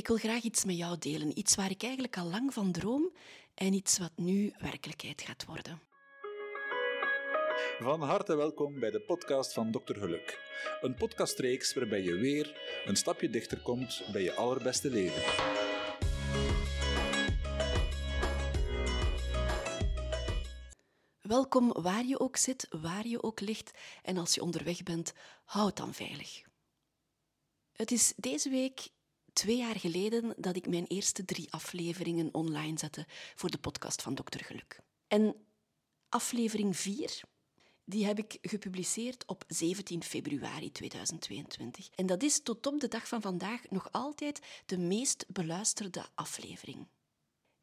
Ik wil graag iets met jou delen, iets waar ik eigenlijk al lang van droom en iets wat nu werkelijkheid gaat worden. Van harte welkom bij de podcast van Dr. Geluk. Een podcastreeks waarbij je weer een stapje dichter komt bij je allerbeste leven. Welkom waar je ook zit, waar je ook ligt en als je onderweg bent, houd dan veilig. Het is deze week twee jaar geleden dat ik mijn eerste drie afleveringen online zette voor de podcast van Dr. Geluk. En aflevering 4, die heb ik gepubliceerd op 17 februari 2022. En dat is tot op de dag van vandaag nog altijd de meest beluisterde aflevering.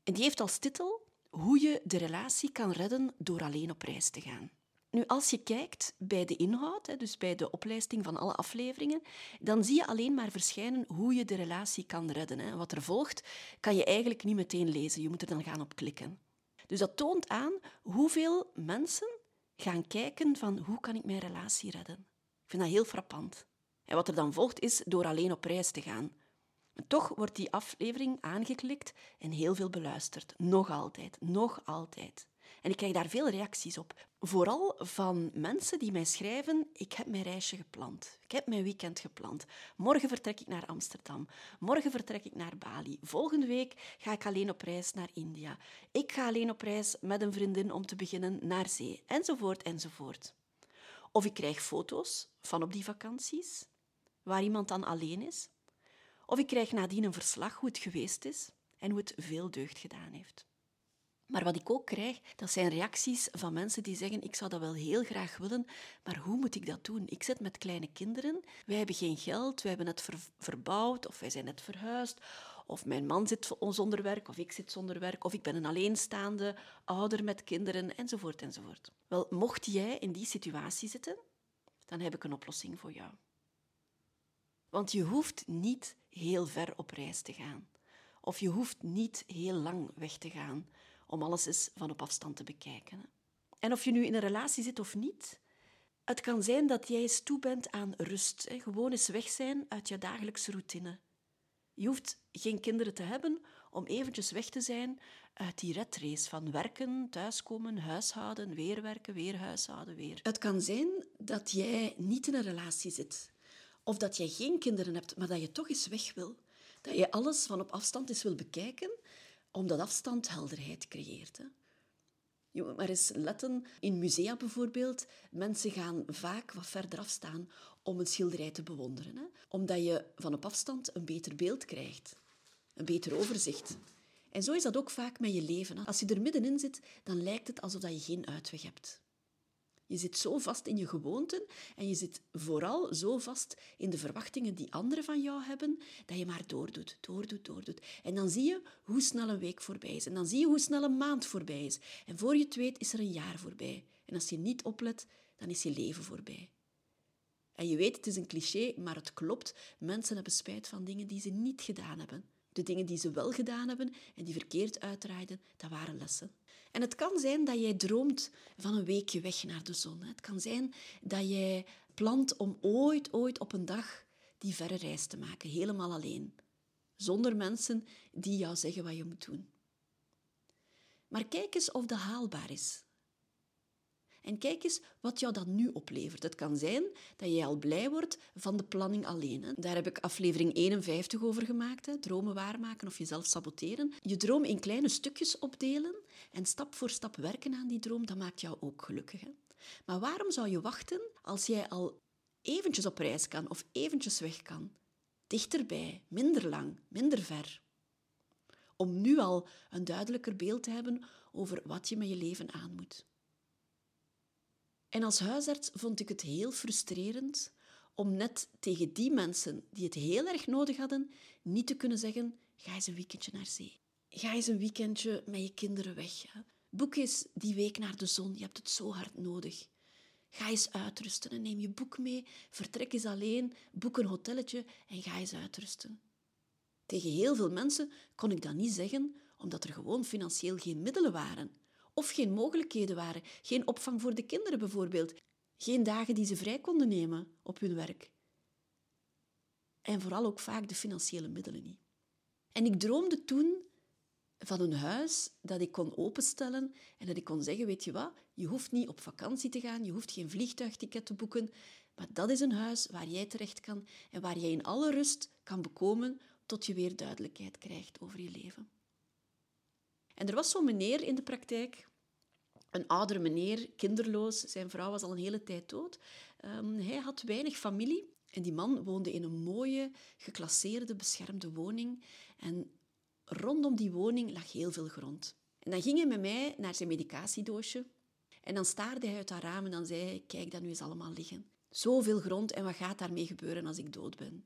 En die heeft als titel Hoe je de relatie kan redden door alleen op reis te gaan. Nu, als je kijkt bij de inhoud, dus bij de oplijsting van alle afleveringen, dan zie je alleen maar verschijnen hoe je de relatie kan redden. Wat er volgt, kan je eigenlijk niet meteen lezen. Je moet er dan gaan op klikken. Dus dat toont aan hoeveel mensen gaan kijken van hoe kan ik mijn relatie redden. Ik vind dat heel frappant. En wat er dan volgt is door alleen op reis te gaan. toch wordt die aflevering aangeklikt en heel veel beluisterd. Nog altijd, nog altijd. En ik krijg daar veel reacties op. Vooral van mensen die mij schrijven: Ik heb mijn reisje gepland. Ik heb mijn weekend gepland. Morgen vertrek ik naar Amsterdam. Morgen vertrek ik naar Bali. Volgende week ga ik alleen op reis naar India. Ik ga alleen op reis met een vriendin om te beginnen naar zee. Enzovoort, enzovoort. Of ik krijg foto's van op die vakanties, waar iemand dan alleen is. Of ik krijg nadien een verslag hoe het geweest is en hoe het veel deugd gedaan heeft. Maar wat ik ook krijg, dat zijn reacties van mensen die zeggen: Ik zou dat wel heel graag willen, maar hoe moet ik dat doen? Ik zit met kleine kinderen, wij hebben geen geld, wij hebben het verbouwd, of wij zijn net verhuisd, of mijn man zit zonder werk, of ik zit zonder werk, of ik ben een alleenstaande ouder met kinderen, enzovoort, enzovoort. Wel, mocht jij in die situatie zitten, dan heb ik een oplossing voor jou. Want je hoeft niet heel ver op reis te gaan. Of je hoeft niet heel lang weg te gaan om alles eens van op afstand te bekijken. En of je nu in een relatie zit of niet, het kan zijn dat jij eens toe bent aan rust. Gewoon eens weg zijn uit je dagelijkse routine. Je hoeft geen kinderen te hebben om eventjes weg te zijn uit die redrace van werken, thuiskomen, huishouden, weer werken, weer huishouden, weer. Het kan zijn dat jij niet in een relatie zit. Of dat jij geen kinderen hebt, maar dat je toch eens weg wil. Dat je alles van op afstand eens wil bekijken omdat afstand helderheid creëert. Hè. Je moet maar eens letten, in musea bijvoorbeeld, mensen gaan vaak wat verder afstaan om een schilderij te bewonderen. Hè. Omdat je van op afstand een beter beeld krijgt, een beter overzicht. En zo is dat ook vaak met je leven. Als je er middenin zit, dan lijkt het alsof je geen uitweg hebt. Je zit zo vast in je gewoonten en je zit vooral zo vast in de verwachtingen die anderen van jou hebben, dat je maar doordoet, doordoet, doordoet. En dan zie je hoe snel een week voorbij is. En dan zie je hoe snel een maand voorbij is. En voor je het weet is er een jaar voorbij. En als je niet oplet, dan is je leven voorbij. En je weet, het is een cliché, maar het klopt. Mensen hebben spijt van dingen die ze niet gedaan hebben. De dingen die ze wel gedaan hebben en die verkeerd uitdraaiden, dat waren lessen. En het kan zijn dat jij droomt van een weekje weg naar de zon. Het kan zijn dat jij plant om ooit, ooit op een dag die verre reis te maken, helemaal alleen. Zonder mensen die jou zeggen wat je moet doen. Maar kijk eens of dat haalbaar is. En kijk eens wat jou dat nu oplevert. Het kan zijn dat jij al blij wordt van de planning alleen. Daar heb ik aflevering 51 over gemaakt. Dromen waarmaken of jezelf saboteren. Je droom in kleine stukjes opdelen en stap voor stap werken aan die droom, dat maakt jou ook gelukkig. Maar waarom zou je wachten als jij al eventjes op reis kan of eventjes weg kan? Dichterbij, minder lang, minder ver. Om nu al een duidelijker beeld te hebben over wat je met je leven aan moet. En als huisarts vond ik het heel frustrerend om net tegen die mensen die het heel erg nodig hadden, niet te kunnen zeggen: ga eens een weekendje naar zee. Ga eens een weekendje met je kinderen weg. Boek eens die week naar de zon, je hebt het zo hard nodig. Ga eens uitrusten en neem je boek mee, vertrek eens alleen, boek een hotelletje en ga eens uitrusten. Tegen heel veel mensen kon ik dat niet zeggen, omdat er gewoon financieel geen middelen waren of geen mogelijkheden waren. Geen opvang voor de kinderen bijvoorbeeld. Geen dagen die ze vrij konden nemen op hun werk. En vooral ook vaak de financiële middelen niet. En ik droomde toen van een huis dat ik kon openstellen en dat ik kon zeggen, weet je wat, je hoeft niet op vakantie te gaan, je hoeft geen vliegtuigticket te boeken, maar dat is een huis waar jij terecht kan en waar jij in alle rust kan bekomen tot je weer duidelijkheid krijgt over je leven. En er was zo'n meneer in de praktijk, een oudere meneer, kinderloos. Zijn vrouw was al een hele tijd dood. Um, hij had weinig familie en die man woonde in een mooie, geclasseerde, beschermde woning. En rondom die woning lag heel veel grond. En dan ging hij met mij naar zijn medicatiedoosje en dan staarde hij uit dat raam en dan zei hij, kijk, dat nu eens allemaal liggen. Zoveel grond en wat gaat daarmee gebeuren als ik dood ben?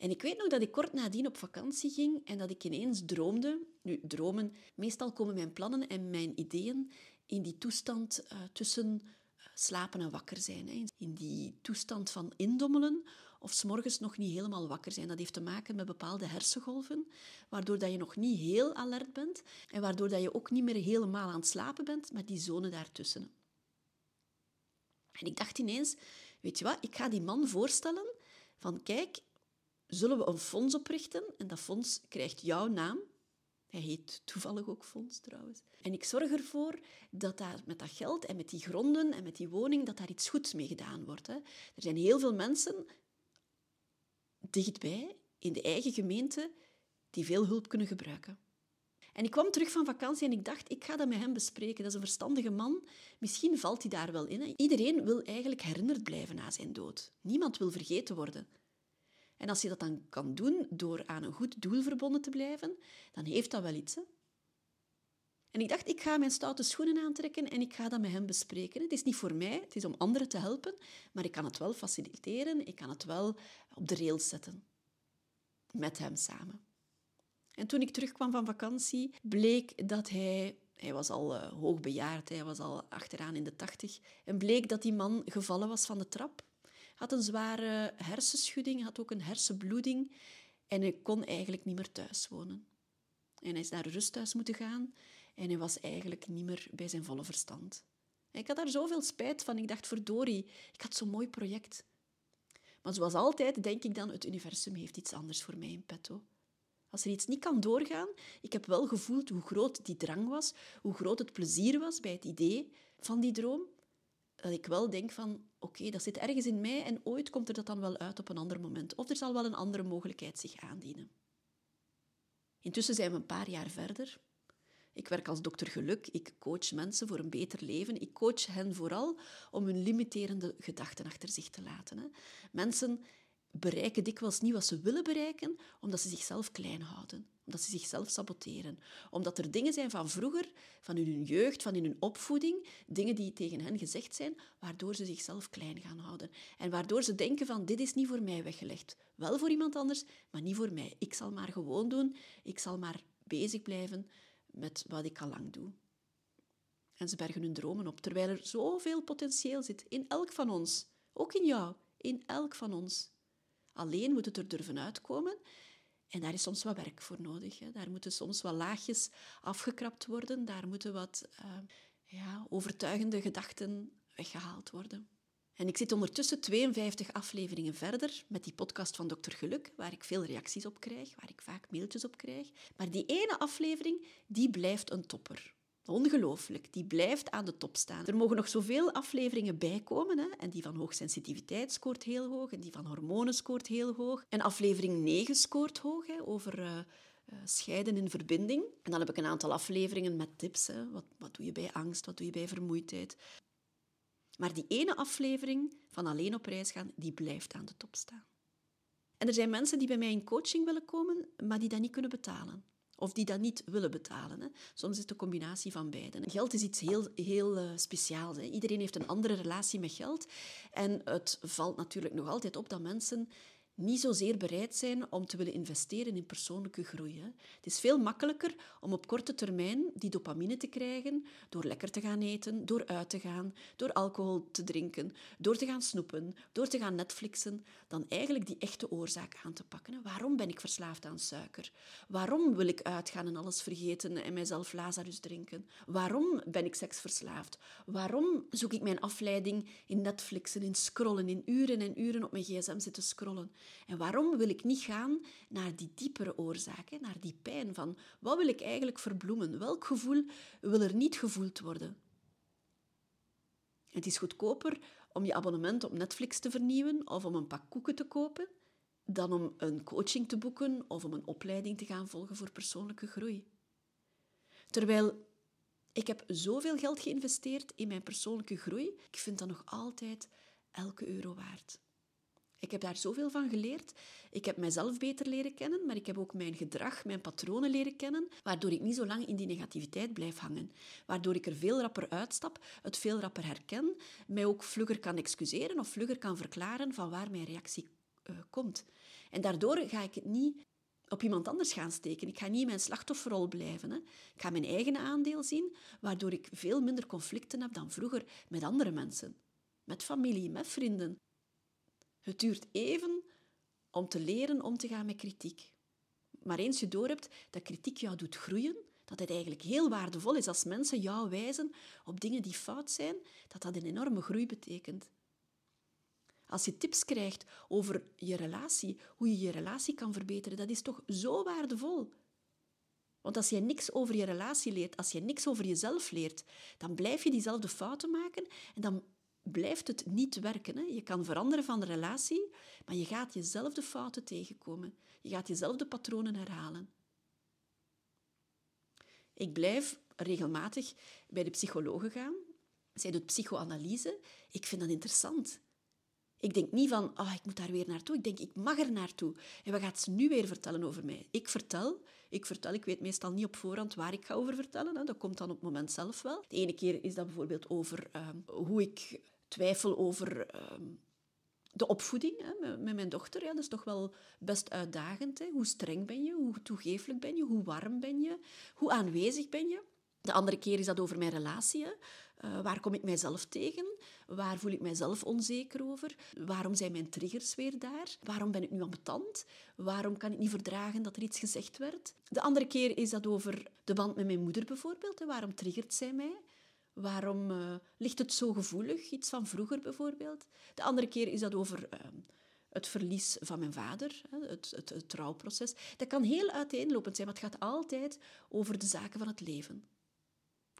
En ik weet nog dat ik kort nadien op vakantie ging en dat ik ineens droomde. Nu, dromen, meestal komen mijn plannen en mijn ideeën in die toestand uh, tussen uh, slapen en wakker zijn. Hè. In die toestand van indommelen of s'morgens nog niet helemaal wakker zijn. Dat heeft te maken met bepaalde hersengolven, waardoor dat je nog niet heel alert bent en waardoor dat je ook niet meer helemaal aan het slapen bent met die zone daartussen. En ik dacht ineens, weet je wat, ik ga die man voorstellen van kijk, zullen we een fonds oprichten en dat fonds krijgt jouw naam. Hij heet toevallig ook Fonds trouwens. En ik zorg ervoor dat daar met dat geld en met die gronden en met die woning, dat daar iets goeds mee gedaan wordt. Hè. Er zijn heel veel mensen dichtbij, in de eigen gemeente, die veel hulp kunnen gebruiken. En ik kwam terug van vakantie en ik dacht, ik ga dat met hem bespreken. Dat is een verstandige man. Misschien valt hij daar wel in. Iedereen wil eigenlijk herinnerd blijven na zijn dood. Niemand wil vergeten worden. En als je dat dan kan doen door aan een goed doel verbonden te blijven, dan heeft dat wel iets. En ik dacht, ik ga mijn stoute schoenen aantrekken en ik ga dat met hem bespreken. Het is niet voor mij, het is om anderen te helpen, maar ik kan het wel faciliteren, ik kan het wel op de rails zetten. Met hem samen. En toen ik terugkwam van vakantie, bleek dat hij... Hij was al uh, hoogbejaard, hij was al achteraan in de tachtig. En bleek dat die man gevallen was van de trap. Had een zware hersenschudding, had ook een hersenbloeding. En hij kon eigenlijk niet meer thuis wonen. En hij is naar een rusthuis moeten gaan. En hij was eigenlijk niet meer bij zijn volle verstand. ik had daar zoveel spijt van. Ik dacht, verdorie, ik had zo'n mooi project. Maar zoals altijd denk ik dan, het universum heeft iets anders voor mij in petto. Als er iets niet kan doorgaan, ik heb wel gevoeld hoe groot die drang was, hoe groot het plezier was bij het idee van die droom, dat ik wel denk van, oké, dat zit ergens in mij en ooit komt er dat dan wel uit op een ander moment. Of er zal wel een andere mogelijkheid zich aandienen. Intussen zijn we een paar jaar verder. Ik werk als dokter geluk. Ik coach mensen voor een beter leven. Ik coach hen vooral om hun limiterende gedachten achter zich te laten. Hè. Mensen bereiken dikwijls niet wat ze willen bereiken, omdat ze zichzelf klein houden, omdat ze zichzelf saboteren. Omdat er dingen zijn van vroeger, van in hun jeugd, van in hun opvoeding, dingen die tegen hen gezegd zijn, waardoor ze zichzelf klein gaan houden. En waardoor ze denken van, dit is niet voor mij weggelegd. Wel voor iemand anders, maar niet voor mij. Ik zal maar gewoon doen, ik zal maar bezig blijven met wat ik al lang doe. En ze bergen hun dromen op, terwijl er zoveel potentieel zit in elk van ons. Ook in jou, in elk van ons. Alleen moet het er durven uitkomen. En daar is soms wat werk voor nodig. Hè. Daar moeten soms wat laagjes afgekrapt worden. Daar moeten wat uh, ja, overtuigende gedachten weggehaald worden. En ik zit ondertussen 52 afleveringen verder met die podcast van Dr. Geluk, waar ik veel reacties op krijg, waar ik vaak mailtjes op krijg. Maar die ene aflevering, die blijft een topper. Ongelooflijk, die blijft aan de top staan. Er mogen nog zoveel afleveringen bijkomen. Hè? En die van hoogsensitiviteit scoort heel hoog. En die van hormonen scoort heel hoog. En aflevering 9 scoort hoog, hè? over uh, scheiden in verbinding. En dan heb ik een aantal afleveringen met tips. Hè? Wat, wat doe je bij angst? Wat doe je bij vermoeidheid? Maar die ene aflevering van Alleen op reis gaan, die blijft aan de top staan. En er zijn mensen die bij mij in coaching willen komen, maar die dat niet kunnen betalen. Of die dat niet willen betalen. Hè. Soms is het een combinatie van beiden. Geld is iets heel, heel uh, speciaals. Hè. Iedereen heeft een andere relatie met geld. En het valt natuurlijk nog altijd op dat mensen niet zozeer bereid zijn om te willen investeren in persoonlijke groei. Hè. Het is veel makkelijker om op korte termijn die dopamine te krijgen door lekker te gaan eten, door uit te gaan, door alcohol te drinken, door te gaan snoepen, door te gaan Netflixen, dan eigenlijk die echte oorzaak aan te pakken. Waarom ben ik verslaafd aan suiker? Waarom wil ik uitgaan en alles vergeten en mijzelf Lazarus drinken? Waarom ben ik seksverslaafd? Waarom zoek ik mijn afleiding in Netflixen, in scrollen, in uren en uren op mijn gsm zitten scrollen? En waarom wil ik niet gaan naar die diepere oorzaken, naar die pijn van wat wil ik eigenlijk verbloemen? Welk gevoel wil er niet gevoeld worden? Het is goedkoper om je abonnement op Netflix te vernieuwen of om een pak koeken te kopen dan om een coaching te boeken of om een opleiding te gaan volgen voor persoonlijke groei. Terwijl ik heb zoveel geld geïnvesteerd in mijn persoonlijke groei, ik vind dat nog altijd elke euro waard. Ik heb daar zoveel van geleerd. Ik heb mijzelf beter leren kennen, maar ik heb ook mijn gedrag, mijn patronen leren kennen, waardoor ik niet zo lang in die negativiteit blijf hangen. Waardoor ik er veel rapper uitstap, het veel rapper herken, mij ook vlugger kan excuseren of vlugger kan verklaren van waar mijn reactie uh, komt. En daardoor ga ik het niet op iemand anders gaan steken. Ik ga niet in mijn slachtofferrol blijven. Hè. Ik ga mijn eigen aandeel zien, waardoor ik veel minder conflicten heb dan vroeger met andere mensen. Met familie, met vrienden. Het duurt even om te leren om te gaan met kritiek. Maar eens je doorhebt dat kritiek jou doet groeien, dat het eigenlijk heel waardevol is als mensen jou wijzen op dingen die fout zijn, dat dat een enorme groei betekent. Als je tips krijgt over je relatie, hoe je je relatie kan verbeteren, dat is toch zo waardevol. Want als je niks over je relatie leert, als je niks over jezelf leert, dan blijf je diezelfde fouten maken en dan blijft het niet werken. Hè? Je kan veranderen van de relatie, maar je gaat jezelfde fouten tegenkomen. Je gaat jezelfde patronen herhalen. Ik blijf regelmatig bij de psychologe gaan. Zij doet psychoanalyse. Ik vind dat interessant. Ik denk niet van, oh, ik moet daar weer naartoe. Ik denk, ik mag er naartoe. En wat gaat ze nu weer vertellen over mij? Ik vertel, ik vertel, ik weet meestal niet op voorhand waar ik ga over vertellen. Hè. Dat komt dan op het moment zelf wel. De ene keer is dat bijvoorbeeld over ehm, hoe ik twijfel over ehm, de opvoeding hè, met, mijn dochter. Ja, dat is toch wel best uitdagend. Hè. Hoe streng ben je? Hoe toegeeflijk ben je? Hoe warm ben je? Hoe aanwezig ben je? De andere keer is dat over mijn relatie. Uh, waar kom ik mijzelf tegen? Waar voel ik mijzelf onzeker over? Waarom zijn mijn triggers weer daar? Waarom ben ik nu ambetant? Waarom kan ik niet verdragen dat er iets gezegd werd? De andere keer is dat over de band met mijn moeder bijvoorbeeld. Waarom triggert zij mij? Waarom uh, ligt het zo gevoelig? Iets van vroeger bijvoorbeeld. De andere keer is dat over uh, het verlies van mijn vader, het, het, het, trouwproces. Dat kan heel uiteenlopend zijn, maar het gaat altijd over de zaken van het leven.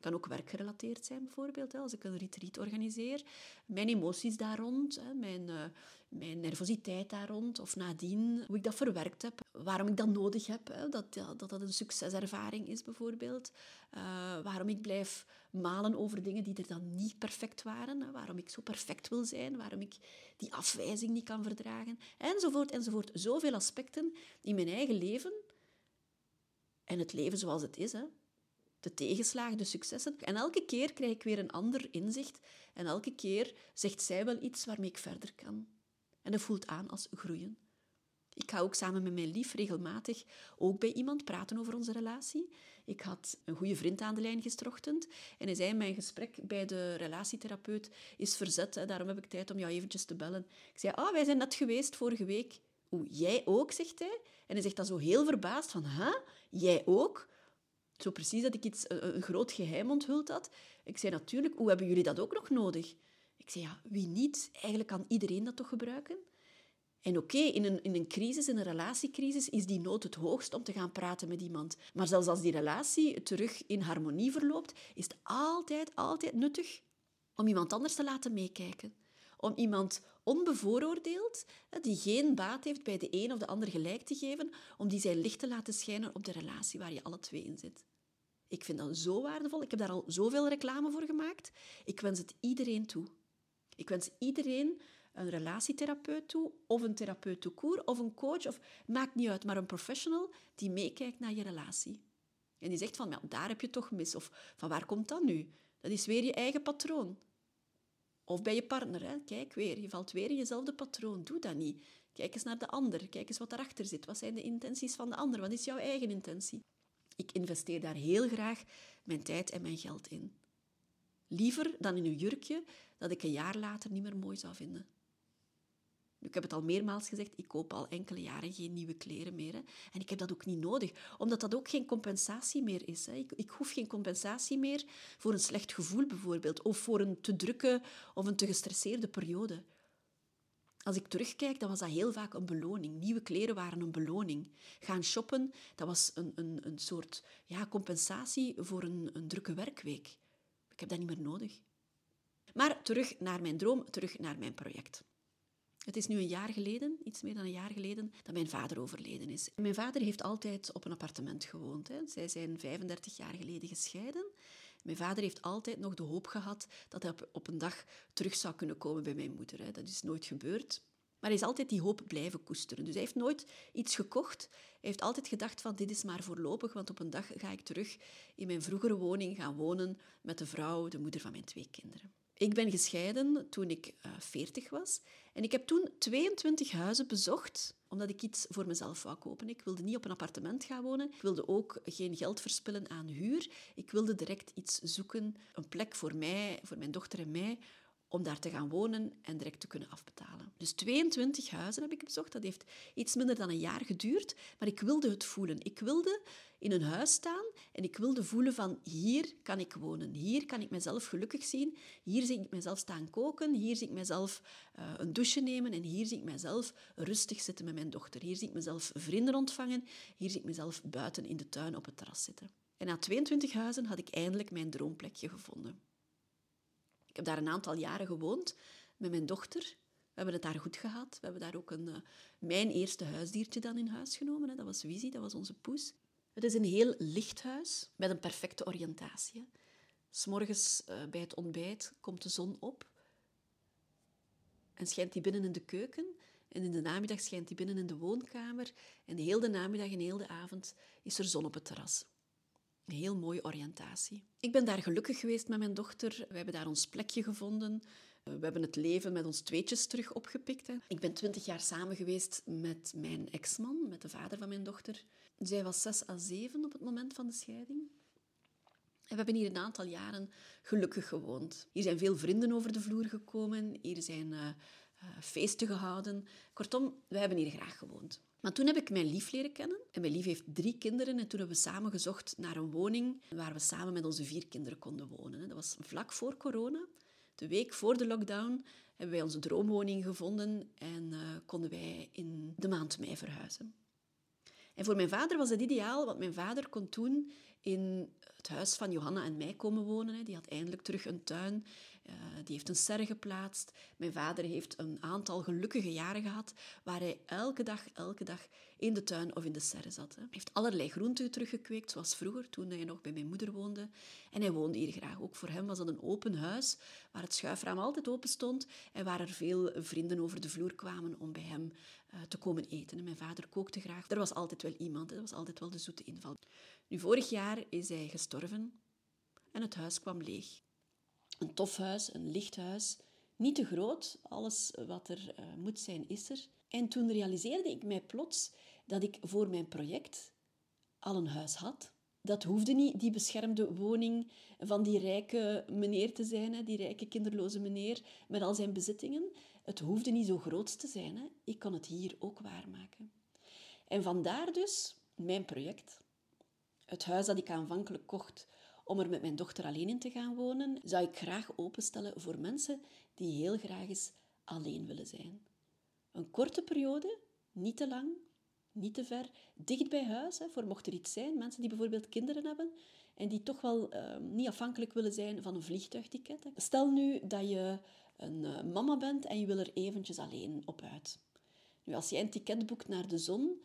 Kan ook werkgerelateerd zijn, bijvoorbeeld. Als ik een retreat organiseer, mijn emoties daar rond, mijn, uh, mijn nervositeit daar rond, of nadien, hoe ik dat verwerkt heb, waarom ik dat nodig heb, dat, dat dat een succeservaring is, bijvoorbeeld. Uh, waarom ik blijf malen over dingen die er dan niet perfect waren, waarom ik zo perfect wil zijn, waarom ik die afwijzing niet kan verdragen, enzovoort, enzovoort. Zoveel aspecten in mijn eigen leven en het leven zoals het is, hè de tegenslagen, de successen. En elke keer krijg ik weer een ander inzicht. En elke keer zegt zij wel iets waarmee ik verder kan. En dat voelt aan als groeien. Ik ga ook samen met mijn lief regelmatig ook bij iemand praten over onze relatie. Ik had een goede vriend aan de lijn gestrochtend en hij zei, mijn gesprek bij de relatietherapeut is verzet, hè, daarom heb ik tijd om jou eventjes te bellen. Ik zei, ah, wij zijn net geweest vorige week. Oeh, jij ook, zegt hij. En hij zegt dat zo heel verbaasd van, huh, jij ook? Zo precies dat ik iets, een, groot geheim onthuld had. Ik zei natuurlijk, hoe hebben jullie dat ook nog nodig? Ik zei, ja, wie niet? Eigenlijk kan iedereen dat toch gebruiken? En oké, in, een, in een crisis, in een relatiecrisis, is die nood het hoogst om te gaan praten met iemand. Maar zelfs als die relatie terug in harmonie verloopt, is het altijd, altijd nuttig om iemand anders te laten meekijken. Om iemand onbevooroordeeld, die geen baat heeft bij de een of de ander gelijk te geven, om die zijn licht te laten schijnen op de relatie waar je alle twee in zit. Ik vind dat zo waardevol. Ik heb daar al zoveel reclame voor gemaakt. Ik wens het iedereen toe. Ik wens iedereen een relatietherapeut toe, of een therapeut toekoer, of een coach, of maakt niet uit, maar een professional die meekijkt naar je relatie. En die zegt van, daar heb je toch mis, of van waar komt dat nu? Dat is weer je eigen patroon. Of bij je partner, hè? kijk weer, je valt weer in jezelfde patroon. Doe dat niet. Kijk eens naar de ander, kijk eens wat daarachter zit. Wat zijn de intenties van de ander? Wat is jouw eigen intentie? Ik investeer daar heel graag mijn tijd en mijn geld in. Liever dan in een jurkje dat ik een jaar later niet meer mooi zou vinden. Ik heb het al meermaals gezegd, ik koop al enkele jaren geen nieuwe kleren meer. Hè. En ik heb dat ook niet nodig, omdat dat ook geen compensatie meer is. Hè. Ik, ik, hoef geen compensatie meer voor een slecht gevoel bijvoorbeeld, of voor een te drukke of een te gestresseerde periode. Als ik terugkijk, dan was dat heel vaak een beloning. Nieuwe kleren waren een beloning. Gaan shoppen, dat was een, een, een soort ja, compensatie voor een, een drukke werkweek. Ik heb dat niet meer nodig. Maar terug naar mijn droom, terug naar mijn project. Het is nu een jaar geleden, iets meer dan een jaar geleden, dat mijn vader overleden is. Mijn vader heeft altijd op een appartement gewoond. Hè. Zij zijn 35 jaar geleden gescheiden. Mijn vader heeft altijd nog de hoop gehad dat hij op een dag terug zou kunnen komen bij mijn moeder. Dat is nooit gebeurd. Maar hij is altijd die hoop blijven koesteren. Dus hij heeft nooit iets gekocht. Hij heeft altijd gedacht van dit is maar voorlopig, want op een dag ga ik terug in mijn vroegere woning gaan wonen met de vrouw, de moeder van mijn twee kinderen. Ik ben gescheiden toen ik uh, eh, 40 was. En ik heb toen 22 huizen bezocht, omdat ik iets voor mezelf wou kopen. Ik wilde niet op een appartement gaan wonen. Ik wilde ook geen geld verspillen aan huur. Ik wilde direct iets zoeken, een plek voor mij, voor mijn dochter en mij, om daar te gaan wonen en direct te kunnen afbetalen. Dus 22 huizen heb ik bezocht. Dat heeft iets minder dan een jaar geduurd, maar ik wilde het voelen. Ik wilde in een huis staan en ik wilde voelen van hier kan ik wonen, hier kan ik mezelf gelukkig zien, hier zie ik mezelf staan koken, hier zie ik mezelf uh, een douche nemen en hier zie ik mezelf rustig zitten met mijn dochter. Hier zie ik mezelf vrienden ontvangen, hier zie ik mezelf buiten in de tuin op het terras zitten. En na 22 huizen had ik eindelijk mijn droomplekje gevonden. Ik heb daar een aantal jaren gewoond met mijn dochter. We hebben het daar goed gehad. We hebben daar ook een, uh, mijn eerste huisdiertje dan in huis genomen. Hè. Dat was Wizi, dat was onze poes. Het is een heel licht huis met een perfecte oriëntatie. S'morgens uh, bij het ontbijt komt de zon op en schijnt die binnen in de keuken. En in de namiddag schijnt die binnen in de woonkamer. En de hele namiddag en heel de avond is er zon op het terras. Een heel mooie oriëntatie. Ik ben daar gelukkig geweest met mijn dochter. We hebben daar ons plekje gevonden. We hebben het leven met ons tweetjes terug opgepikt. Hè. Ik ben twintig jaar samen geweest met mijn ex-man, met de vader van mijn dochter. Zij was zes à zeven op het moment van de scheiding. En we hebben hier een aantal jaren gelukkig gewoond. Hier zijn veel vrienden over de vloer gekomen. Hier zijn uh, uh, feesten gehouden. Kortom, we hebben hier graag gewoond. Maar toen heb ik mijn lief leren kennen. En mijn lief heeft drie kinderen. En toen hebben we samen gezocht naar een woning waar we samen met onze vier kinderen konden wonen. Dat was vlak voor corona. De week voor de lockdown hebben wij onze droomwoning gevonden en uh, konden wij in de maand mei verhuizen. En voor mijn vader was het ideaal, want mijn vader kon toen in het huis van Johanna en mij komen wonen. Die had eindelijk terug een tuin. Uh, die heeft een serre geplaatst. Mijn vader heeft een aantal gelukkige jaren gehad waar hij elke dag, elke dag in de tuin of in de serre zat. Hij heeft allerlei groenten teruggekweekt, zoals vroeger, toen hij nog bij mijn moeder woonde. En hij woonde hier graag. Ook voor hem was dat een open huis, waar het schuifraam altijd open stond en waar er veel vrienden over de vloer kwamen om bij hem uh, te komen eten. En mijn vader kookte graag. Er was altijd wel iemand, er was altijd wel de zoete inval. Nu, vorig jaar is hij gestorven en het huis kwam leeg. Een tof huis, een licht huis, niet te groot. Alles wat er uh, moet zijn, is er. En toen realiseerde ik mij plots dat ik voor mijn project al een huis had. Dat hoefde niet die beschermde woning van die rijke meneer te zijn, die rijke kinderloze meneer met al zijn bezittingen. Het hoefde niet zo groot te zijn. Ik kon het hier ook waarmaken. En vandaar dus mijn project. Het huis dat ik aanvankelijk kocht om er met mijn dochter alleen in te gaan wonen, zou ik graag openstellen voor mensen die heel graag eens alleen willen zijn. Een korte periode, niet te lang, niet te ver, dicht bij huis, hè, voor mocht er iets zijn. Mensen die bijvoorbeeld kinderen hebben en die toch wel uh, niet afhankelijk willen zijn van een vliegtuigticket. Stel nu dat je een uh, mama bent en je wil er eventjes alleen op uit. Nu, als jij een ticket boekt naar de zon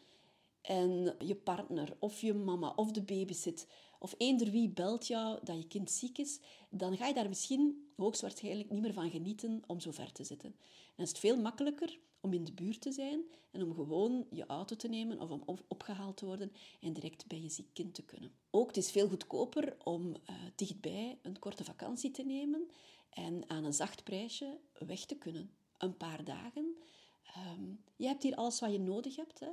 en je partner of je mama of de baby zit of eender wie belt jou dat je kind ziek is, dan ga je daar misschien hoogstwaarschijnlijk niet meer van genieten om zo ver te zitten. En is het veel makkelijker om in de buurt te zijn en om gewoon je auto te nemen of om opgehaald te worden en direct bij je ziek kind te kunnen. Ook het is veel goedkoper om uh, dichtbij een korte vakantie te nemen en aan een zacht prijsje weg te kunnen. Een paar dagen. Um, je hebt hier alles wat je nodig hebt. Hè.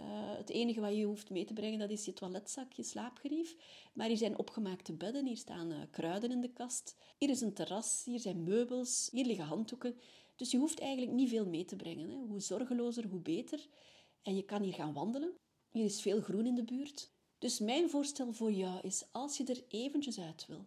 Uh, het enige wat je hoeft mee te brengen, dat is je toiletzak, je slaapgerief. Maar hier zijn opgemaakte bedden, hier staan uh, kruiden in de kast. Hier is een terras, hier zijn meubels, hier liggen handdoeken. Dus je hoeft eigenlijk niet veel mee te brengen. Hè. Hoe zorgelozer, hoe beter. En je kan hier gaan wandelen. Hier is veel groen in de buurt. Dus mijn voorstel voor jou is, als je er eventjes uit wil,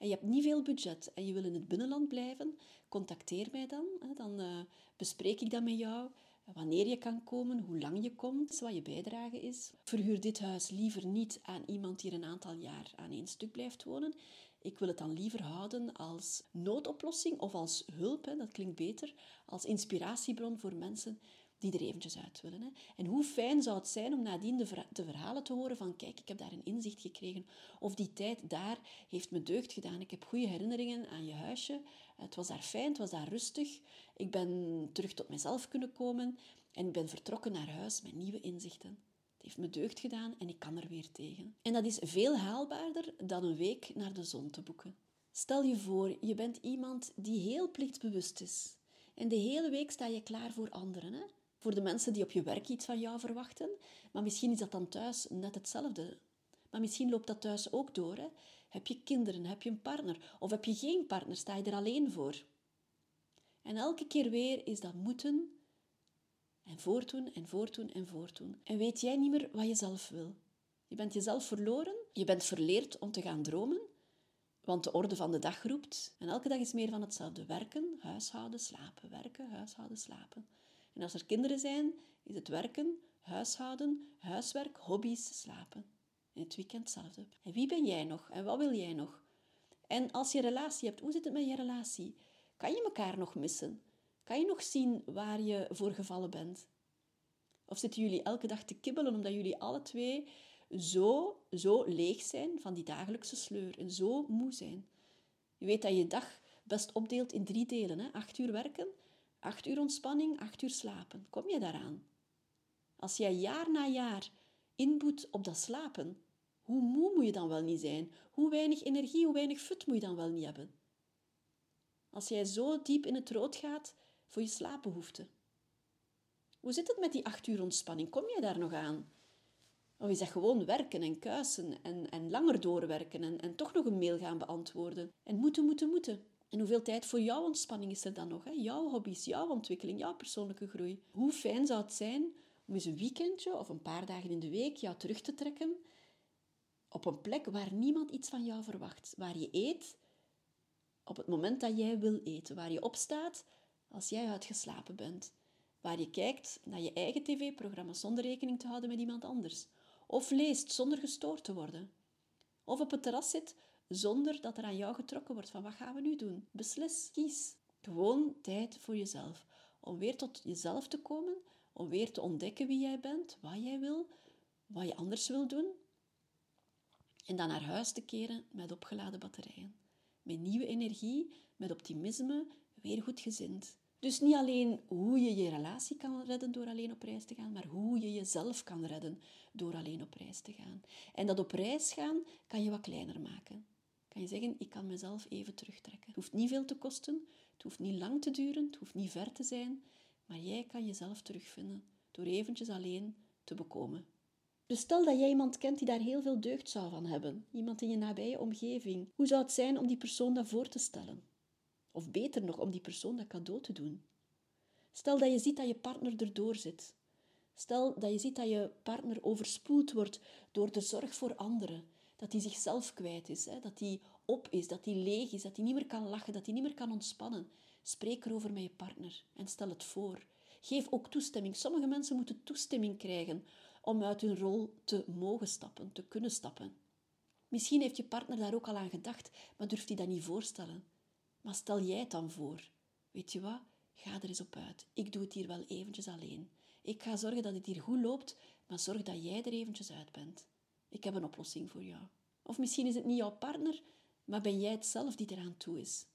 en je hebt niet veel budget en je wil in het binnenland blijven, contacteer mij dan. Dan uh, bespreek ik dat met jou. Wanneer je kan komen, hoe lang je komt, wat je bijdrage is. Verhuur dit huis liever niet aan iemand die er een aantal jaar aan één stuk blijft wonen. Ik wil het dan liever houden als noodoplossing of als hulp, hè, dat klinkt beter, als inspiratiebron voor mensen die er eventjes uit willen. Hè. En hoe fijn zou het zijn om nadien de, de, verhalen te horen van kijk, ik heb daar een inzicht gekregen. Of die tijd daar heeft me deugd gedaan. Ik heb goede herinneringen aan je huisje. Het was daar fijn, het was daar rustig. Ik ben terug tot mezelf kunnen komen en ik ben vertrokken naar huis met nieuwe inzichten. Het heeft me deugd gedaan en ik kan er weer tegen. En dat is veel haalbaarder dan een week naar de zon te boeken. Stel je voor, je bent iemand die heel plichtbewust is. En de hele week sta je klaar voor anderen. Hè? Voor de mensen die op je werk iets van jou verwachten. Maar misschien is dat dan thuis net hetzelfde. Maar misschien loopt dat thuis ook door. Hè? Heb je kinderen? Heb je een partner? Of heb je geen partner? Sta je er alleen voor? En elke keer weer is dat moeten en voortdoen en voortdoen en voortdoen. En weet jij niet meer wat je zelf wil. Je bent jezelf verloren. Je bent verleerd om te gaan dromen. Want de orde van de dag roept. En elke dag is meer van hetzelfde. Werken, huishouden, slapen. Werken, huishouden, slapen. En als er kinderen zijn, is het werken, huishouden, huiswerk, hobby's, slapen. En het weekend hetzelfde. En wie ben jij nog? En wat wil jij nog? En als je relatie hebt, hoe zit het met je relatie? Kan je elkaar nog missen? Kan je nog zien waar je voor gevallen bent? Of zitten jullie elke dag te kibbelen omdat jullie alle twee zo, zo leeg zijn van die dagelijkse sleur en zo moe zijn? Je weet dat je dag best opdeelt in drie delen. Hè? Acht uur werken, acht uur ontspanning, acht uur slapen. Kom je daaraan? Als jij jaar na jaar inboet op dat slapen, hoe moe moet je dan wel niet zijn? Hoe weinig energie, hoe weinig fut moet je dan wel niet hebben? Als jij zo diep in het rood gaat voor je slaapbehoeften. Hoe zit het met die acht uur ontspanning? Kom je daar nog aan? Of is dat gewoon werken en kuisen en, en langer doorwerken en, en toch nog een mail gaan beantwoorden? En moeten, moeten, moeten. En hoeveel tijd voor jouw ontspanning is er dan nog? Hè? Jouw hobby's, jouw ontwikkeling, jouw persoonlijke groei. Hoe fijn zou het zijn om eens een weekendje of een paar dagen in de week jou terug te trekken op een plek waar niemand iets van jou verwacht. Waar je eet op het moment dat jij wil eten. Waar je opstaat als jij uitgeslapen bent. Waar je kijkt naar je eigen tv-programma zonder rekening te houden met iemand anders. Of leest zonder gestoord te worden. Of op het terras zit zonder dat er aan jou getrokken wordt van wat gaan we nu doen. Beslis, kies. Gewoon tijd voor jezelf. Om weer tot jezelf te komen, om weer te ontdekken wie jij bent, wat jij wil, wat je anders wil doen. En dan naar huis te keren met opgeladen batterijen. Met nieuwe energie, met optimisme, weer goed gezind. Dus niet alleen hoe je je relatie kan redden door alleen op reis te gaan, maar hoe je jezelf kan redden door alleen op reis te gaan. En dat op reis gaan kan je wat kleiner maken. Kan je zeggen, ik kan mezelf even terugtrekken. Het hoeft niet veel te kosten, het hoeft niet lang te duren, het hoeft niet ver te zijn, maar jij kan jezelf terugvinden door eventjes alleen te bekomen. Dus stel dat jij iemand kent die daar heel veel deugd zou van hebben, iemand in je nabije omgeving. Hoe zou het zijn om die persoon dat voor te stellen? Of beter nog, om die persoon dat cadeau te doen. Stel dat je ziet dat je partner erdoor zit. Stel dat je ziet dat je partner overspoeld wordt door de zorg voor anderen. Dat hij zichzelf kwijt is, hè? dat hij op is, dat hij leeg is, dat hij niet meer kan lachen, dat hij niet meer kan ontspannen. Spreek erover met je partner en stel het voor. Geef ook toestemming. Sommige mensen moeten toestemming krijgen om uit hun rol te mogen stappen, te kunnen stappen. Misschien heeft je partner daar ook al aan gedacht, maar durft hij dat niet voorstellen. Maar stel jij het dan voor. Weet je wat? Ga er eens op uit. Ik doe het hier wel eventjes alleen. Ik ga zorgen dat het hier goed loopt, maar zorg dat jij er eventjes uit bent. Ik heb een oplossing voor jou. Of misschien is het niet jouw partner, maar ben jij het zelf die eraan toe is.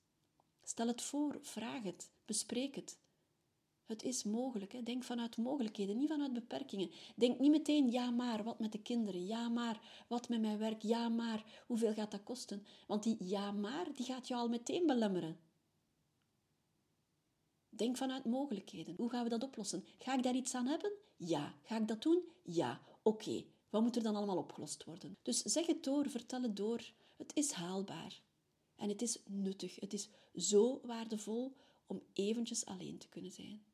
Stel het voor, vraag het, bespreek het. Het is mogelijk. Hè? Denk vanuit mogelijkheden, niet vanuit beperkingen. Denk niet meteen, ja maar, wat met de kinderen? Ja maar, wat met mijn werk? Ja maar, hoeveel gaat dat kosten? Want die ja maar, die gaat je al meteen belemmeren. Denk vanuit mogelijkheden. Hoe gaan we dat oplossen? Ga ik daar iets aan hebben? Ja. Ga ik dat doen? Ja. Oké. Wat moet er dan allemaal opgelost worden? Dus zeg het door, vertel het door. Het is haalbaar. En het is nuttig. Het is zo waardevol om eventjes alleen te kunnen zijn.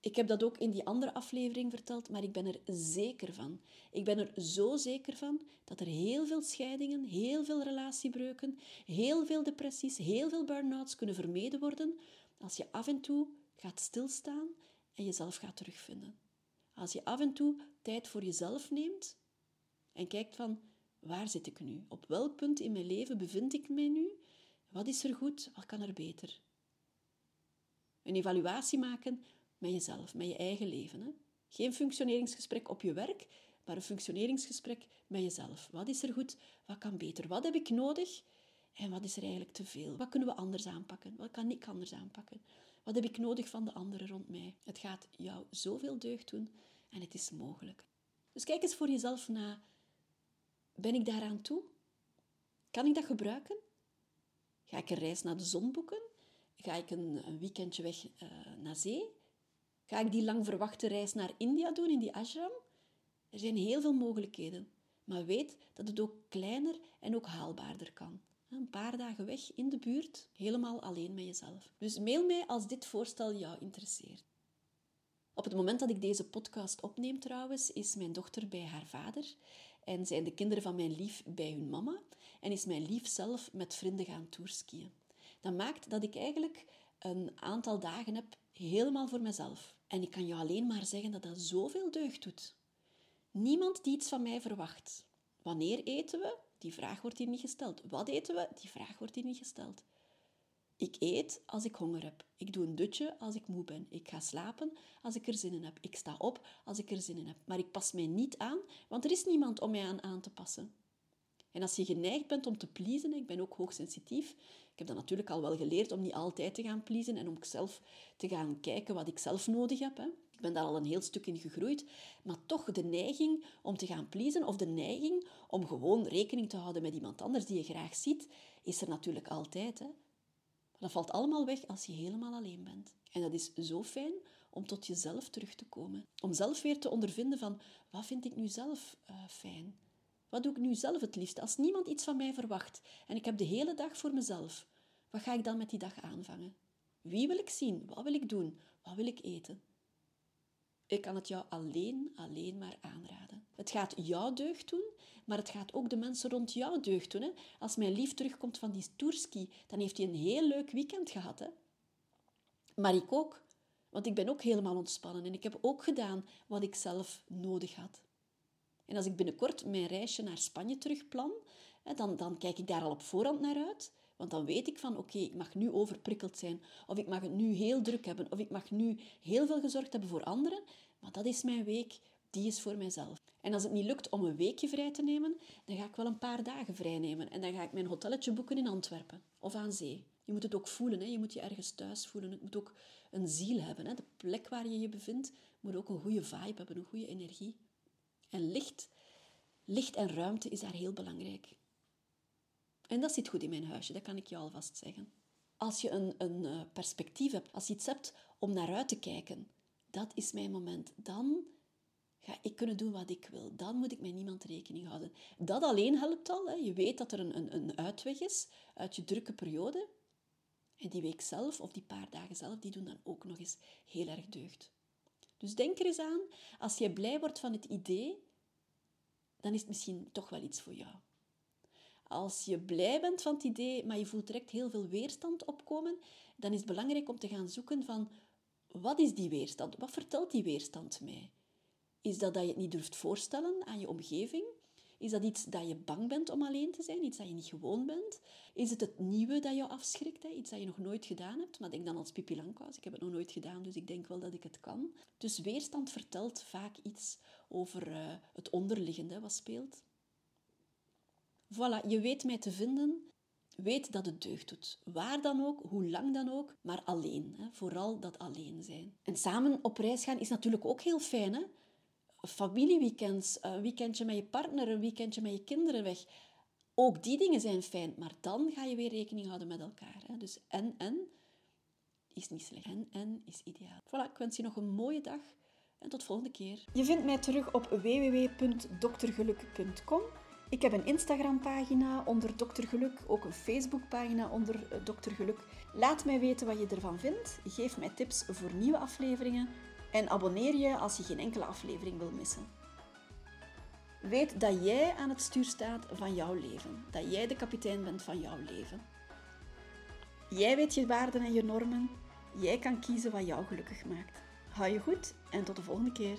Ik heb dat ook in die andere aflevering verteld, maar ik ben er zeker van. Ik ben er zo zeker van dat er heel veel scheidingen, heel veel relatiebreuken, heel veel depressies, heel veel burn-outs kunnen vermeden worden als je af en toe gaat stilstaan en jezelf gaat terugvinden. Als je af en toe tijd voor jezelf neemt en kijkt van waar zit ik nu? Op welk punt in mijn leven bevind ik me nu? Wat is er goed? Wat kan er beter? Een evaluatie maken met jezelf, met je eigen leven. Hè? Geen functioneringsgesprek op je werk, maar een functioneringsgesprek met jezelf. Wat is er goed? Wat kan beter? Wat heb ik nodig? En wat is er eigenlijk te veel? Wat kunnen we anders aanpakken? Wat kan ik anders aanpakken? Wat heb ik nodig van de anderen rond mij? Het gaat jou zoveel deugd doen en het is mogelijk. Dus kijk eens voor jezelf na. Ben ik daaraan toe? Kan ik dat gebruiken? Ga ik een reis naar de zon boeken? Ga ik een, weekendje weg uh, naar zee? Ga ik die lang verwachte reis naar India doen, in die ashram? Er zijn heel veel mogelijkheden. Maar weet dat het ook kleiner en ook haalbaarder kan. Een paar dagen weg in de buurt, helemaal alleen met jezelf. Dus mail mij als dit voorstel jou interesseert. Op het moment dat ik deze podcast opneem trouwens, is mijn dochter bij haar vader en zijn de kinderen van mijn lief bij hun mama en is mijn lief zelf met vrienden gaan tourskiën. Dat maakt dat ik eigenlijk een aantal dagen heb helemaal voor mezelf. En ik kan jou alleen maar zeggen dat dat zoveel deugd doet. Niemand die iets van mij verwacht. Wanneer eten we? Die vraag wordt hier niet gesteld. Wat eten we? Die vraag wordt hier niet gesteld. Ik eet als ik honger heb. Ik doe een dutje als ik moe ben. Ik ga slapen als ik er zin in heb. Ik sta op als ik er zin in heb. Maar ik pas mij niet aan, want er is niemand om mij aan aan te passen. En als je geneigd bent om te pleasen, ik ben ook hoogsensitief, ik heb dat natuurlijk al wel geleerd om niet altijd te gaan pleasen en om zelf te gaan kijken wat ik zelf nodig heb. Hè. Ik ben daar al een heel stuk in gegroeid, maar toch de neiging om te gaan pleasen of de neiging om gewoon rekening te houden met iemand anders die je graag ziet, is er natuurlijk altijd. Hè. Dat valt allemaal weg als je helemaal alleen bent. En dat is zo fijn om tot jezelf terug te komen. Om zelf weer te ondervinden van, wat vind ik nu zelf uh, fijn? Wat doe ik nu zelf het liefst? Als niemand iets van mij verwacht en ik heb de hele dag voor mezelf, wat ga ik dan met die dag aanvangen? Wie wil ik zien? Wat wil ik doen? Wat wil ik eten? Ik kan het jou alleen, alleen maar aanraden. Het gaat jou deugd doen, maar het gaat ook de mensen rond jou deugd doen. Hè? Als mijn lief terugkomt van die tourski, dan heeft hij een heel leuk weekend gehad. Hè? Maar ik ook, want ik ben ook helemaal ontspannen en ik heb ook gedaan wat ik zelf nodig had. En als ik binnenkort mijn reisje naar Spanje terugplan, dan, dan kijk ik daar al op voorhand naar uit. Want dan weet ik van, oké, ik mag nu overprikkeld zijn. Of ik mag het nu heel druk hebben. Of ik mag nu heel veel gezorgd hebben voor anderen. Maar dat is mijn week, die is voor mijzelf. En als het niet lukt om een weekje vrij te nemen, dan ga ik wel een paar dagen vrij nemen. En dan ga ik mijn hotelletje boeken in Antwerpen of aan zee. Je moet het ook voelen, hè? je moet je ergens thuis voelen. Het moet ook een ziel hebben. Hè? De plek waar je je bevindt moet ook een goede vibe hebben, een goede energie. En licht, licht en ruimte is daar heel belangrijk. En dat zit goed in mijn huisje, dat kan ik je alvast zeggen. Als je een, een eh, perspectief hebt, als je iets hebt om naar uit te kijken, dat is mijn moment. Dan ga ik kunnen doen wat ik wil. Dan moet ik met niemand rekening houden. Dat alleen helpt al. Hè. Je weet dat er een, een, een uitweg is uit je drukke periode. En die week zelf, of die paar dagen zelf, die doen dan ook nog eens heel erg deugd. Dus denk er eens aan, als je blij wordt van het idee, dan is het misschien toch wel iets voor jou. Als je blij bent van het idee, maar je voelt direct heel veel weerstand opkomen, dan is het belangrijk om te gaan zoeken van wat is die weerstand? Wat vertelt die weerstand mij? Is dat dat je het niet durft voorstellen aan je omgeving? Is dat iets dat je bang bent om alleen te zijn? Iets dat je niet gewoon bent? Is het het nieuwe dat je afschrikt? Hè? Iets dat je nog nooit gedaan hebt? Maar denk dan als Langkous. Ik heb het nog nooit gedaan, dus ik denk wel dat ik het kan. Dus weerstand vertelt vaak iets over uh, het onderliggende wat speelt. Voilà, je weet mij te vinden. Weet dat het deugd doet. Waar dan ook, hoe lang dan ook, maar alleen. Hè? Vooral dat alleen zijn. En samen op reis gaan is natuurlijk ook heel fijn. Hè? Familieweekends, een weekendje met je partner, een weekendje met je kinderen weg. Ook die dingen zijn fijn, maar dan ga je weer rekening houden met elkaar. Hè? Dus en, en is niet slecht. En, en is ideaal. Voilà, ik wens je nog een mooie dag en tot volgende keer. Je vindt mij terug op www.doktergeluk.com. Ik heb een Instagram-pagina onder Dokter Geluk, ook een Facebook-pagina onder eh, Dokter Geluk. Laat mij weten wat je ervan vindt. Geef mij tips voor nieuwe afleveringen En abonneer je als je geen enkele aflevering wil missen. Weet dat jij aan het stuur staat van jouw leven. Dat jij de kapitein bent van jouw leven. Jij weet je waarden en je normen. Jij kan kiezen wat jou gelukkig maakt. Hou je goed en tot de volgende keer.